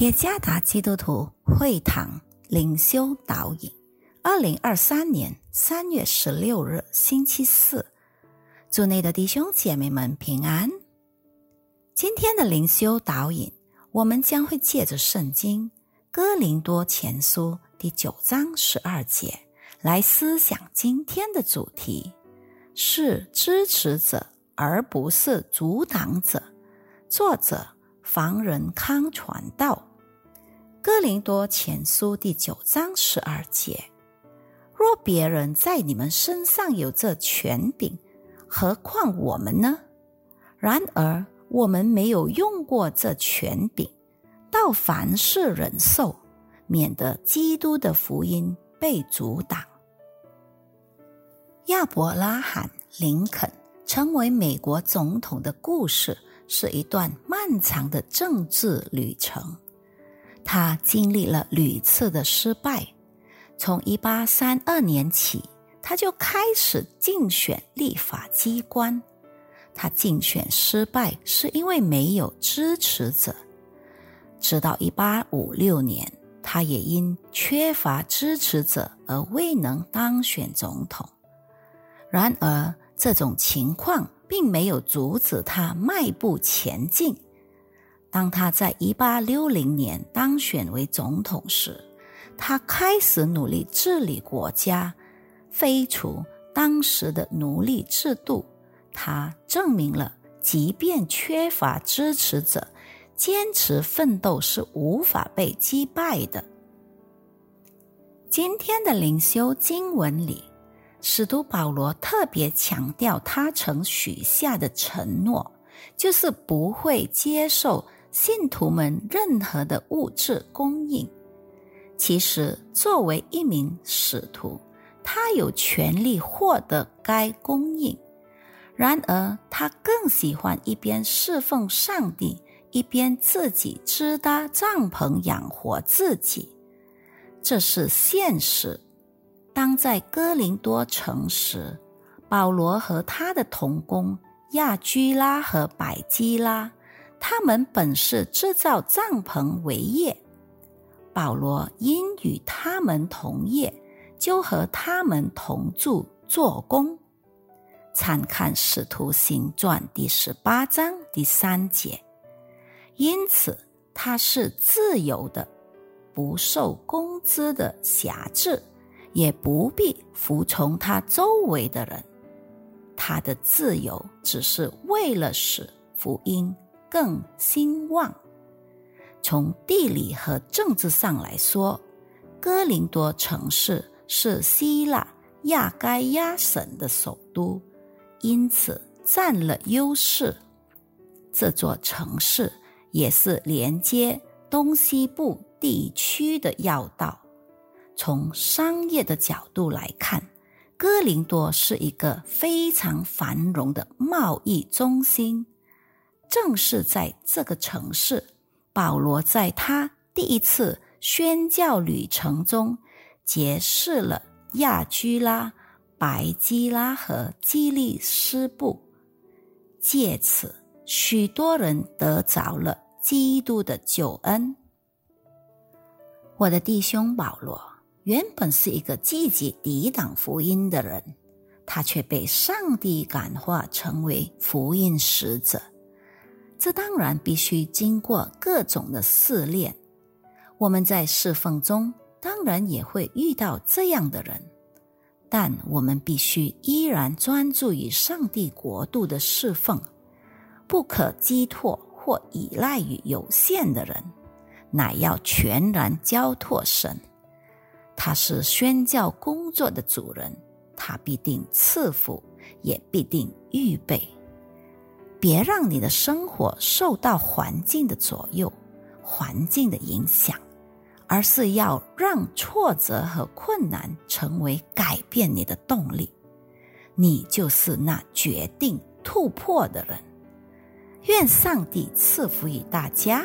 耶加达基督徒会堂灵修导引，二零二三年三月十六日星期四，祝内的弟兄姐妹们平安。今天的灵修导引，我们将会借着圣经哥林多前书第九章十二节来思想今天的主题：是支持者而不是阻挡者。作者房仁康传道。哥林多前书第九章十二节：若别人在你们身上有这权柄，何况我们呢？然而我们没有用过这权柄，到凡事忍受，免得基督的福音被阻挡。亚伯拉罕·林肯成为美国总统的故事，是一段漫长的政治旅程。他经历了屡次的失败，从一八三二年起，他就开始竞选立法机关。他竞选失败是因为没有支持者。直到一八五六年，他也因缺乏支持者而未能当选总统。然而，这种情况并没有阻止他迈步前进。当他在一八六零年当选为总统时，他开始努力治理国家，废除当时的奴隶制度。他证明了，即便缺乏支持者，坚持奋斗是无法被击败的。今天的灵修经文里，使徒保罗特别强调他曾许下的承诺，就是不会接受。信徒们任何的物质供应，其实作为一名使徒，他有权利获得该供应。然而，他更喜欢一边侍奉上帝，一边自己支搭帐篷养活自己。这是现实。当在哥林多城时，保罗和他的同工亚居拉和百基拉。他们本是制造帐篷为业，保罗因与他们同业，就和他们同住做工。参看《使徒行传》第十八章第三节。因此，他是自由的，不受工资的辖制，也不必服从他周围的人。他的自由只是为了使福音。更兴旺。从地理和政治上来说，哥林多城市是希腊亚该亚省的首都，因此占了优势。这座城市也是连接东西部地区的要道。从商业的角度来看，哥林多是一个非常繁荣的贸易中心。正是在这个城市，保罗在他第一次宣教旅程中结识了亚居拉、白基拉和基利斯布，借此许多人得着了基督的救恩。我的弟兄保罗原本是一个积极抵挡福音的人，他却被上帝感化成为福音使者。这当然必须经过各种的试炼。我们在侍奉中当然也会遇到这样的人，但我们必须依然专注于上帝国度的侍奉，不可寄托或依赖于有限的人，乃要全然交托神。他是宣教工作的主人，他必定赐福，也必定预备。别让你的生活受到环境的左右、环境的影响，而是要让挫折和困难成为改变你的动力。你就是那决定突破的人。愿上帝赐福于大家。